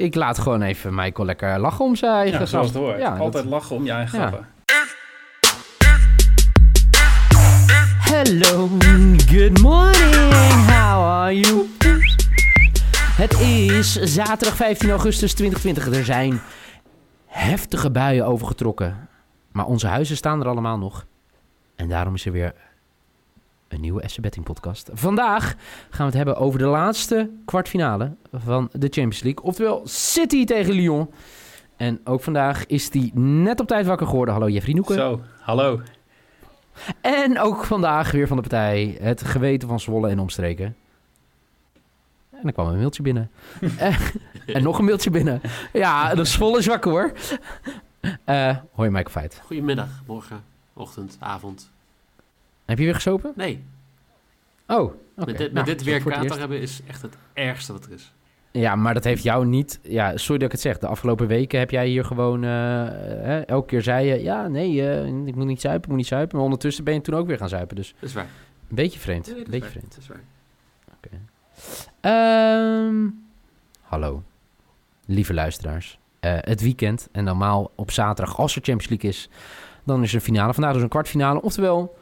ik laat gewoon even Michael lekker lachen om zijn eigen Ja, zoals grap. het hoort. Ja, Altijd dat- lachen om je eigen Ja. grappen. Hello, good morning, how are you? Het is zaterdag 15 augustus 2020. Er zijn heftige buien overgetrokken. Maar onze huizen staan er allemaal nog. En daarom is er weer een nieuwe SC Betting podcast. Vandaag gaan we het hebben over de laatste kwartfinale van de Champions League. Oftewel City tegen Lyon. En ook vandaag is die net op tijd wakker geworden. Hallo Jeffrey Noeken. Zo, hallo. En ook vandaag weer van de partij het geweten van Zwolle en omstreken. En dan kwam een mailtje binnen. Eh, en nog een mailtje binnen. Ja, de Zwolle is wakker hoor. Eh hoor je Michael Feit. Goedemiddag, morgen, ochtend, avond. Heb je weer gesopen? Nee, Oh, oké. met dit, met Nou, dit weer kater hebben is echt het ergste wat er is. Ja, maar dat heeft jou niet... Ja, sorry dat ik het zeg. De afgelopen weken heb jij hier gewoon... eh, hè, elke keer zei je... Ja, nee, eh, ik moet niet zuipen, ik moet niet zuipen. Maar ondertussen ben je toen ook weer gaan zuipen. Dus Dat is waar. een beetje vreemd. Nee, Een beetje waar. vreemd. Dat is waar. Ehm, hallo, lieve luisteraars. Eh, het weekend en normaal op zaterdag, als er Champions League is, dan is er een finale. Vandaag dus een kwartfinale, oftewel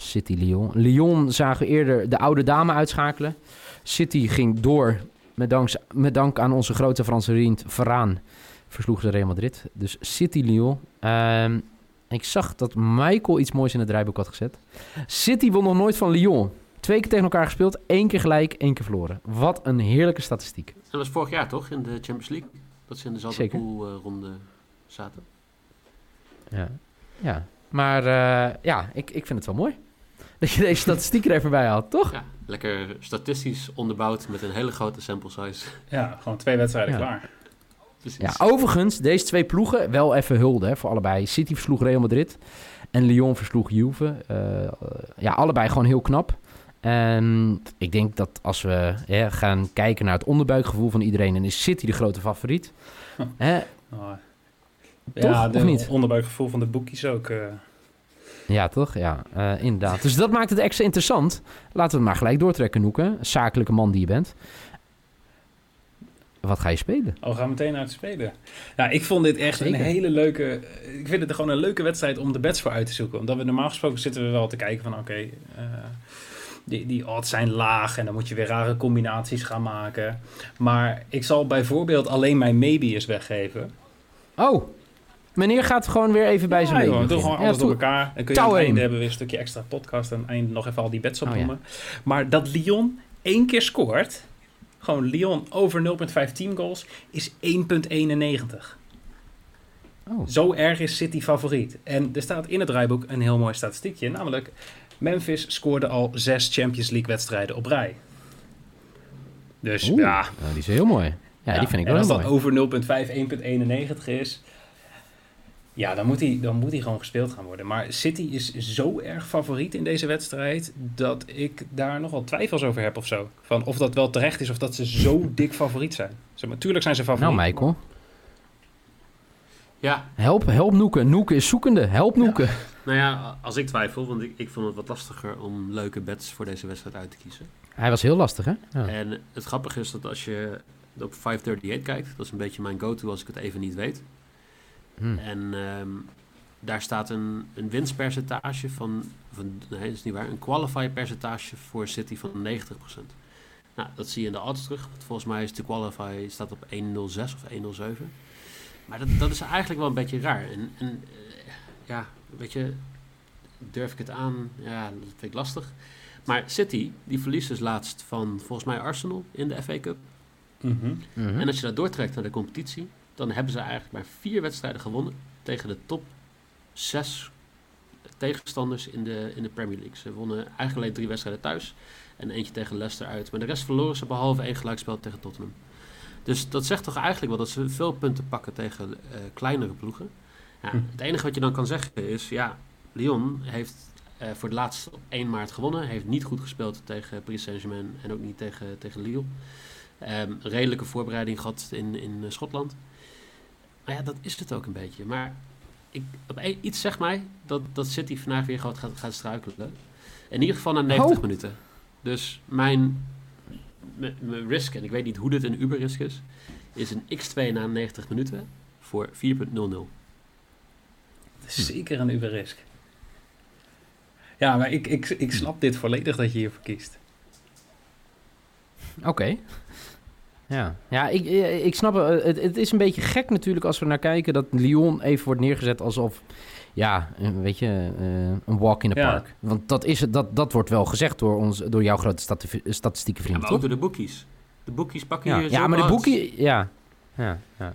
City-Lyon. Lyon zagen we eerder de oude dame uitschakelen. City ging door met dank, met dank aan onze grote Franse vriend Varaan. Versloegen ze Real Madrid. Dus City-Lyon. Ehm, ik zag dat Michael iets moois in het draaiboek had gezet. City won nog nooit van Lyon. Twee keer tegen elkaar gespeeld, één keer gelijk, één keer verloren. Wat een heerlijke statistiek. Dat was vorig jaar toch, in de Champions League? Dat ze in dezelfde poolronde zaten. Ja, ja. maar eh, ja, ik, ik vind het wel mooi. Dat je deze statistiek er even bij had, toch? Ja, lekker statistisch onderbouwd met een hele grote sample size. Ja, gewoon twee wedstrijden Ja. klaar. Precies. Ja, overigens, deze twee ploegen, wel even hulde hè, voor allebei. City versloeg Real Madrid en Lyon versloeg Juve. Eh, ja, allebei gewoon heel knap. En ik denk dat als we hè, gaan kijken naar het onderbuikgevoel van iedereen... dan is City de grote favoriet. Hè? Oh. Toch, ja, of de niet? onderbuikgevoel van de boekjes ook. eh. Ja, toch? Ja, eh, inderdaad. Dus dat maakt het extra interessant. Laten we het maar gelijk doortrekken, Noeken. Zakelijke man die je bent. Wat ga je spelen? Oh, we gaan meteen uit spelen. Ja, ik vond dit echt Zeker. een hele leuke... Ik vind het gewoon een leuke wedstrijd om de bets voor uit te zoeken. Omdat we normaal gesproken zitten we wel te kijken van... Oké, eh, die, die odds zijn laag en dan moet je weer rare combinaties gaan maken. Maar ik zal bijvoorbeeld alleen mijn maybe eens weggeven. Oh, meneer gaat gewoon weer even bij zijn leven joh, doe beginnen. gewoon alles door elkaar. Dan kun je aan het einde hebben we weer een stukje extra podcast. En aan het einde nog even al die bets Oh, opnoemen. Maar dat Lyon één keer scoort... Gewoon Lyon over 0,5 teamgoals is 1,91. Oh. Zo erg is City favoriet. En er staat in het draaiboek een heel mooi statistiekje. Namelijk, Memphis scoorde al zes Champions League wedstrijden op rij. Dus Oeh, ja, nou, die is heel mooi. Ja, die vind ik en wel als heel dat mooi. over 0,5, 1,91 is... Ja, dan moet, hij, dan moet hij gewoon gespeeld gaan worden. Maar City is zo erg favoriet in deze wedstrijd... dat ik daar nogal twijfels over heb of zo. Van of dat wel terecht is of dat ze zo dik favoriet zijn. Zeg maar, tuurlijk zijn ze favoriet. Nou, Michael. Ja, Help, help Noeken. Noeken is zoekende. Help Noeken. nou ja, als ik twijfel, want ik, ik vond het wat lastiger om leuke bets voor deze wedstrijd uit te kiezen. Hij was heel lastig, hè? Ja. En het grappige is dat als je op 538 kijkt, dat is een beetje mijn go-to als ik het even niet weet. Hm. En ehm, daar staat een, een winstpercentage van, van, nee dat is niet waar, een qualify percentage voor City van 90%. Nou, dat zie je in de odds terug. Volgens mij is de qualify staat op 1.06 of 1.07. Maar dat, dat is eigenlijk wel een beetje raar. En, en eh, ja, weet je, durf ik het aan? Ja, dat vind ik lastig. Maar City, die verliest dus laatst van volgens mij Arsenal in de FA Cup. Mhm. Mhm. En als je dat doortrekt naar de competitie, dan hebben ze eigenlijk maar vier wedstrijden gewonnen tegen de top zes tegenstanders in de, in de Premier League. Ze wonnen eigenlijk alleen drie wedstrijden thuis en eentje tegen Leicester uit. Maar de rest verloren ze behalve één gelijkspel tegen Tottenham. Dus dat zegt toch eigenlijk wel dat ze veel punten pakken tegen eh, kleinere ploegen. Ja, Hm. Het enige wat je dan kan zeggen is, ja, Lyon heeft eh, voor het laatst op 1 maart gewonnen. Heeft niet goed gespeeld tegen Paris Saint-Germain en ook niet tegen, tegen Lille. Ehm, redelijke voorbereiding gehad in, in eh, Schotland. Maar ja, dat is het ook een beetje. Maar ik, op een- iets zegt mij dat, dat City vandaag weer gaat, gaat, struikelen. In ieder geval na 90 Oh. minuten. Dus mijn, mijn, mijn risk, en ik weet niet hoe dit een Uber-risk is, is een x2 na 90 minuten voor 4.00. Dat is zeker een Uberisk. Ja, maar ik, ik, ik snap dit volledig dat je hiervoor kiest. Oké. Ja, ja ik, eh, ik snap het. het. Het is een beetje gek natuurlijk als we naar kijken dat Lyon even wordt neergezet alsof, ja, een- weet je, eh, een walk in the Ja. park. Want dat, is het, dat, dat wordt wel gezegd door, ons, door jouw grote stati- statistieke Ja, vriend, maar ook toch? door de boekies. De boekies pakken Ja, hier ja maar de boekie, ja. Ja, ja.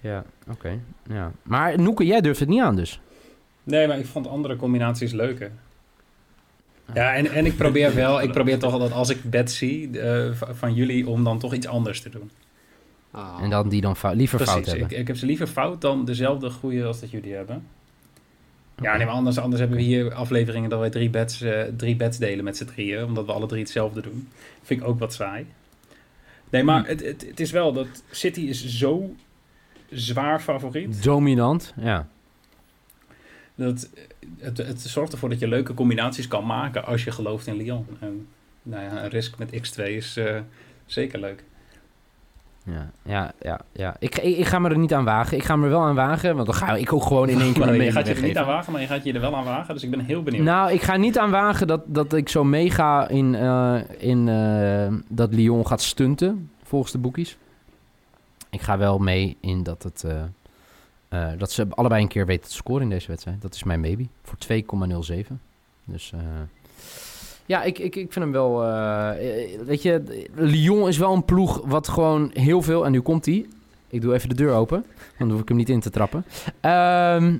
Ja, oké. Ja. Maar Noeke, jij durft het niet aan dus. Nee, maar ik vond andere combinaties leuker. Ja, en, en ik probeer wel, ik probeer toch altijd als ik bed zie eh, van jullie om dan toch iets anders te doen. Ah. En dan die dan fout, liever fout Precies, hebben. ik, ik heb ze liever fout dan dezelfde goede als dat jullie hebben. Ja, nee, maar anders, anders hebben we hier afleveringen dat wij drie beds, eh, drie beds delen met z'n drieën, omdat we alle drie hetzelfde doen. Vind ik ook wat saai. Nee, maar Hm. het, het, het is wel dat City is zo zwaar favoriet. Dominant, ja. Dat, het, het zorgt ervoor dat je leuke combinaties kan maken als je gelooft in Lyon. En, nou ja, een risk met x2 is eh, zeker leuk. Ja, ja, ja. ja. Ik, ik, ik ga me er niet aan wagen. Ik ga me er wel aan wagen, want dan ga ik ook gewoon in één keer mijn je gaat je er niet aan wagen, maar je gaat je er wel aan wagen. Dus ik ben heel benieuwd. Nou, ik ga niet aan wagen dat, dat ik zo meega in, eh, in eh, dat Lyon gaat stunten, volgens de boekies. Ik ga wel mee in dat, het, eh, dat ze allebei een keer weten te scoren in deze wedstrijd. Dat is mijn maybe, voor 2,07. Dus eh, ja, ik, ik, ik vind hem wel... eh, weet je, Lyon is wel een ploeg wat gewoon heel veel... En nu komt hij. Ik doe even de deur open, dan hoef ik hem niet in te trappen. Ehm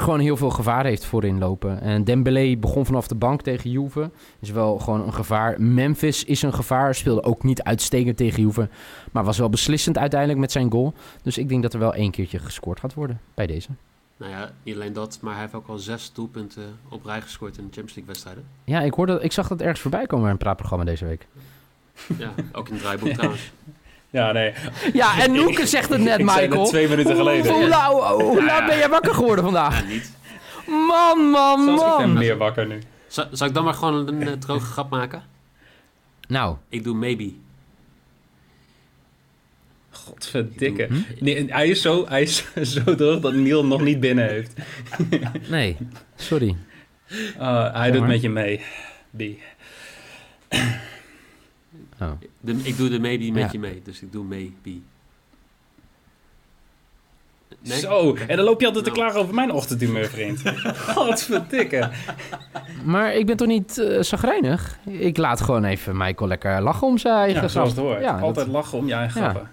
gewoon heel veel gevaar heeft voorin lopen. En Dembélé begon vanaf de bank tegen Juve. Is wel gewoon een gevaar. Memphis is een gevaar. Speelde ook niet uitstekend tegen Juve. Maar was wel beslissend uiteindelijk met zijn goal. Dus ik denk dat er wel één keertje gescoord gaat worden bij deze. Nou ja, niet alleen dat, maar hij heeft ook al zes doelpunten op rij gescoord in de Champions League wedstrijden. Ja, ik, hoorde, ik zag dat ergens voorbij komen in een praatprogramma deze week. Ja, ook in het draaiboek trouwens. Ja, nee. Ja, en Noeke zegt het net, Ik zei Michael. het twee minuten geleden. Hoe, nou, hoe laat ben jij wakker geworden vandaag? Ja, niet. Man, man, Zelfs ik ben man. meer wakker nu. Zal, zal ik dan maar gewoon een eh, droge grap maken? Nou, Ik doe maybe. Godverdikke. Hm? Nee, hij is zo, hij is zo droog dat Niel nog niet binnen heeft. nee. Sorry. Uh, hij doet met je mee. B. Oh. De, ik doe de maybe met Ja. je mee, dus ik doe maybe. Nee? Zo, en dan loop je altijd te Nou. klagen over mijn ochtendhumeur, vriend. Godverdikke. Maar ik ben toch niet eh zagrijnig? Ik laat gewoon even Michael lekker lachen om zijn eigen Ja, zoals het hoort. Ja, dat- altijd lachen om je eigen Ja. grappen.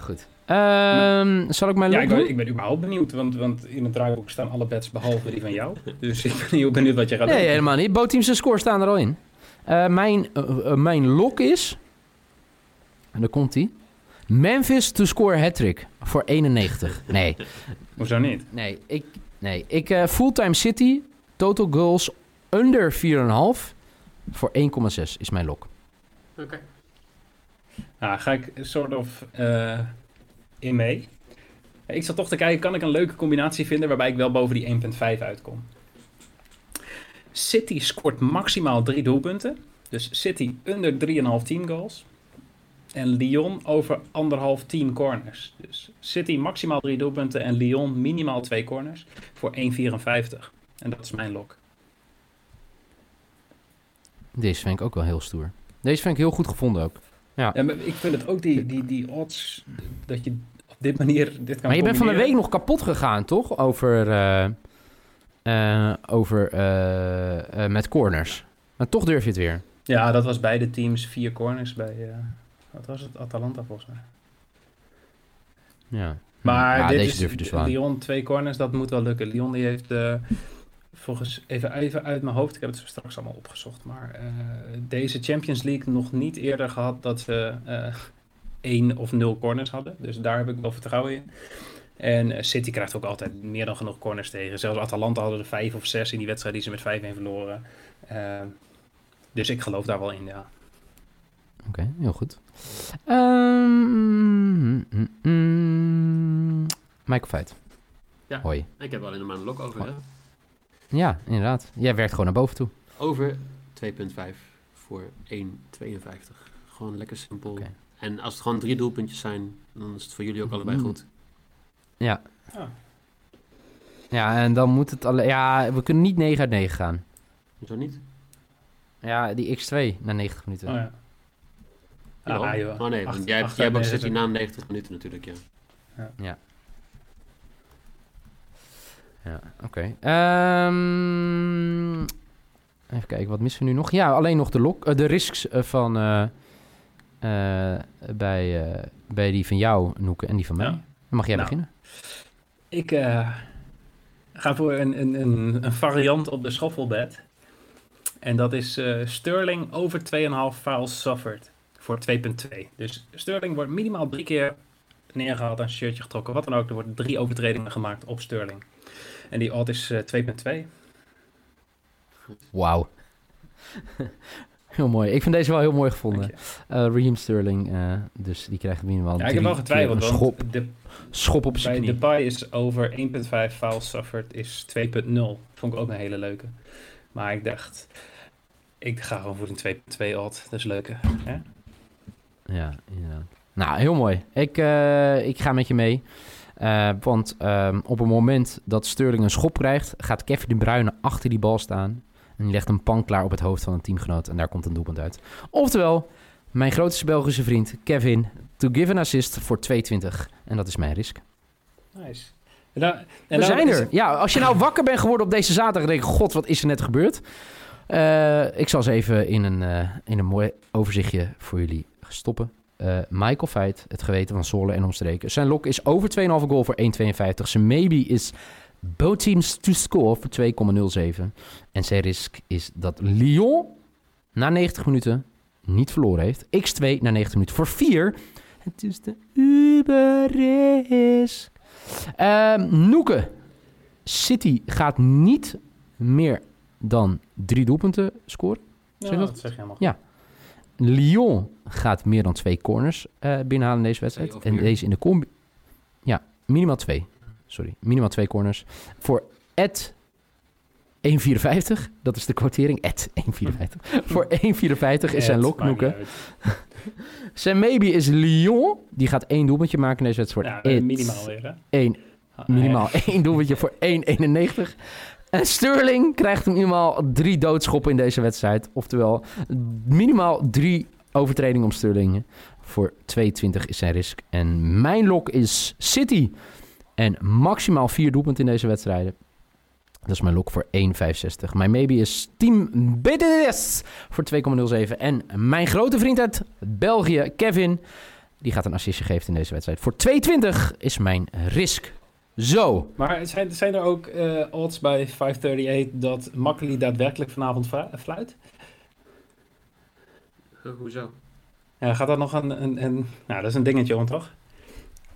Goed. Ehm, zal ik mijn Ja, ik ben, doen? ik ben überhaupt benieuwd, want, want in het draaiboek staan alle bets behalve die van jou. Dus ik ben heel benieuwd wat je gaat Nee, doen. helemaal niet. Bootteams en score staan er al in. Eh, mijn, eh, eh, mijn lock is... En daar komt hij. Memphis to score hat-trick voor 91. Nee, Hoezo niet? nee. Ik, nee. ik eh, fulltime City, total goals under 4,5 voor 1,6 is mijn lock. Oké. Nou, ga ik soort of eh, in mee. Ik zat toch te kijken, kan ik een leuke combinatie vinden waarbij ik wel boven die 1.5 uitkom. City scoort maximaal drie doelpunten. Dus City under 3,5 team goals. En Lyon over anderhalf team corners. Dus City maximaal drie doelpunten en Lyon minimaal twee corners voor 1,54. En dat is mijn lok. Deze vind ik ook wel heel stoer. Deze vind ik heel goed gevonden ook. Ja, maar ik vind het ook die, die, die odds dat je op dit manier dit kan Maar je bent van de week nog kapot gegaan, toch? Over, eh, eh, over eh, eh, met corners. Maar toch durf je het weer. Ja, dat was beide teams vier corners bij, wat was het, Atalanta volgens mij. Ja. Maar ja, dit deze is, durf je dus wel. Lyon twee corners, dat moet wel lukken. Lyon die heeft volgens, even, even uit mijn hoofd, ik heb het zo straks allemaal opgezocht, maar deze Champions League nog niet eerder gehad dat ze één of nul corners hadden. Dus daar heb ik wel vertrouwen in. En eh, City krijgt ook altijd meer dan genoeg corners tegen. Zelfs Atalanta hadden er vijf of zes in die wedstrijd die ze met 5-1 verloren. Eh, dus ik geloof daar wel in, ja. Oké, heel goed. Ehm, mm, mm, Michael Feit. Ja. Hoi. Ik heb alleen nog maar een lok over. Hè? Ja, inderdaad. Jij werkt gewoon naar boven toe. Over 2.5 voor 1.52. Gewoon lekker simpel. Oké. En als het gewoon drie doelpuntjes zijn, dan is het voor jullie ook allebei Mm. goed. Ja. Ja. Ja, en dan moet het alle... Ja, we kunnen niet 9 uit 9 gaan. Hoezo niet? Ja, die x2 na 90 minuten. Oh ja. Ah, joh. oh nee, Acht- want jij, acht jij hebt ook na 90 minuten natuurlijk, ja. Ja, oké. Ehm, even kijken, wat missen we nu nog? Ja, alleen nog de, lok, eh, de risks eh, van... eh, eh, bij, eh, bij die van jou, Noeke, en die van mij. Ja. Dan mag jij Nou. beginnen. Ik eh, ga voor een, een, een, een variant op de schoffelbed. En dat is eh, Sterling over 2,5 fouls suffered voor 2,2. Dus Sterling wordt minimaal drie keer neergehaald, een shirtje getrokken, wat dan ook. Er worden drie overtredingen gemaakt op Sterling. En die odd is eh, 2,2. Wauw. heel mooi. Ik vind deze wel heel mooi gevonden. Eh Raheem Sterling, eh, dus die krijgt minimaal Ja, ik heb wel getwijfeld, want schop, de, schop op zijn knie. Depay is over 1,5 fouls suffered is 2,0. Vond ik ook een hele leuke. Maar ik dacht, ik ga gewoon voor een 2,2 odd. Dat is leuke. Hè? Ja, inderdaad. Nou, heel mooi. Ik, eh, ik ga met je mee. Want ehm, op het moment dat Sterling een schop krijgt, gaat Kevin De Bruyne achter die bal staan. En die legt een pan klaar op het hoofd van een teamgenoot. En daar komt een doelpunt uit. Oftewel, mijn grootste Belgische vriend Kevin to give an assist voor 220. En dat is mijn risk. Nice. En dan, en We zijn is- er. Ja, als je nou wakker bent geworden op deze zaterdag en denk je, god, wat is er net gebeurd? Eh, ik zal ze even in een, eh, in een mooi overzichtje voor jullie stoppen. Eh, Michael Feit, het geweten van Zolle en omstreken. Zijn lok is over 2,5 goal voor 1,52. Zijn maybe is both teams to score voor 2,07. En zijn risk is dat Lyon na 90 minuten niet verloren heeft. X2 na 90 minuten voor 4. Het is de Uber-risk. Ehm Noeke. City gaat niet meer dan drie doelpunten scoren. Ja, zeg je dat? dat zeg je helemaal. Ja. Lyon gaat meer dan twee corners eh, binnenhalen in deze wedstrijd. En deze in de combi... Ja, minimaal twee. Sorry, minimaal twee corners. Voor Ed 1,54. Dat is de quotering. Ed 1,54. Voor 1,54 is zijn Het lok, maakt niet Noeke. uit. Zijn maybe is Lyon. Die gaat één doelpuntje maken in deze wedstrijd. Ja, Ed minimaal weer, hè? 1 Ah, Minimaal één doelpuntje voor 1,91. En Sterling krijgt minimaal drie doodschoppen in deze wedstrijd. Oftewel, minimaal drie overtredingen om Sterling. Voor 22 is zijn risk. En mijn lok is City. En maximaal vier doelpunten in deze wedstrijden. Dat is mijn lok voor 1,65. Mijn maybe is Team BDS voor 2,07. En mijn grote vriend uit België, Kevin, die gaat een assistje geven in deze wedstrijd. Voor 2,20 is mijn risk. Zo. Maar zijn, zijn er ook eh, odds bij 538 dat Makkeli daadwerkelijk vanavond flu- fluit? Hoezo? Ja, gaat dat nog een, een, een... Nou, dat is een dingetje om, toch?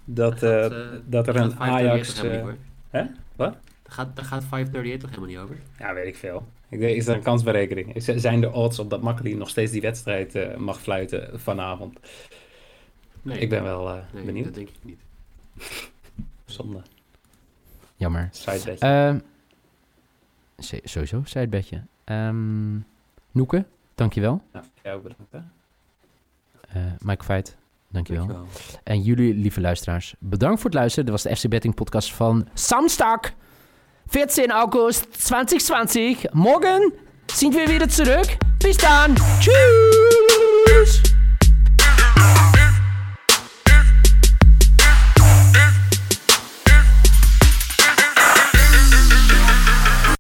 Dat, eh, gaat, eh, dat er een gaat 538 Ajax... eh, hè? Wat? Daar gaat, daar gaat 538 toch helemaal niet over? ja, weet ik veel. Ik denk, is er een kansberekening? Is- Zijn er odds op dat Makkeli nog steeds die wedstrijd eh, mag fluiten vanavond? Nee, Ik ben wel eh, nee, benieuwd. dat denk ik niet. Zonde. Jammer. Sidebedje. Ehm se- sowieso, zei het bedje. Ehm Noeke, dankjewel. jij ook bedankt, hè? Eh Mike Feit, dankjewel. Dankjewel. En jullie, lieve luisteraars, bedankt voor het luisteren. Dit was de FC Betting podcast van Samstag, 14 August 2020. Morgen zien we weer terug. Bis dan. Tschüss.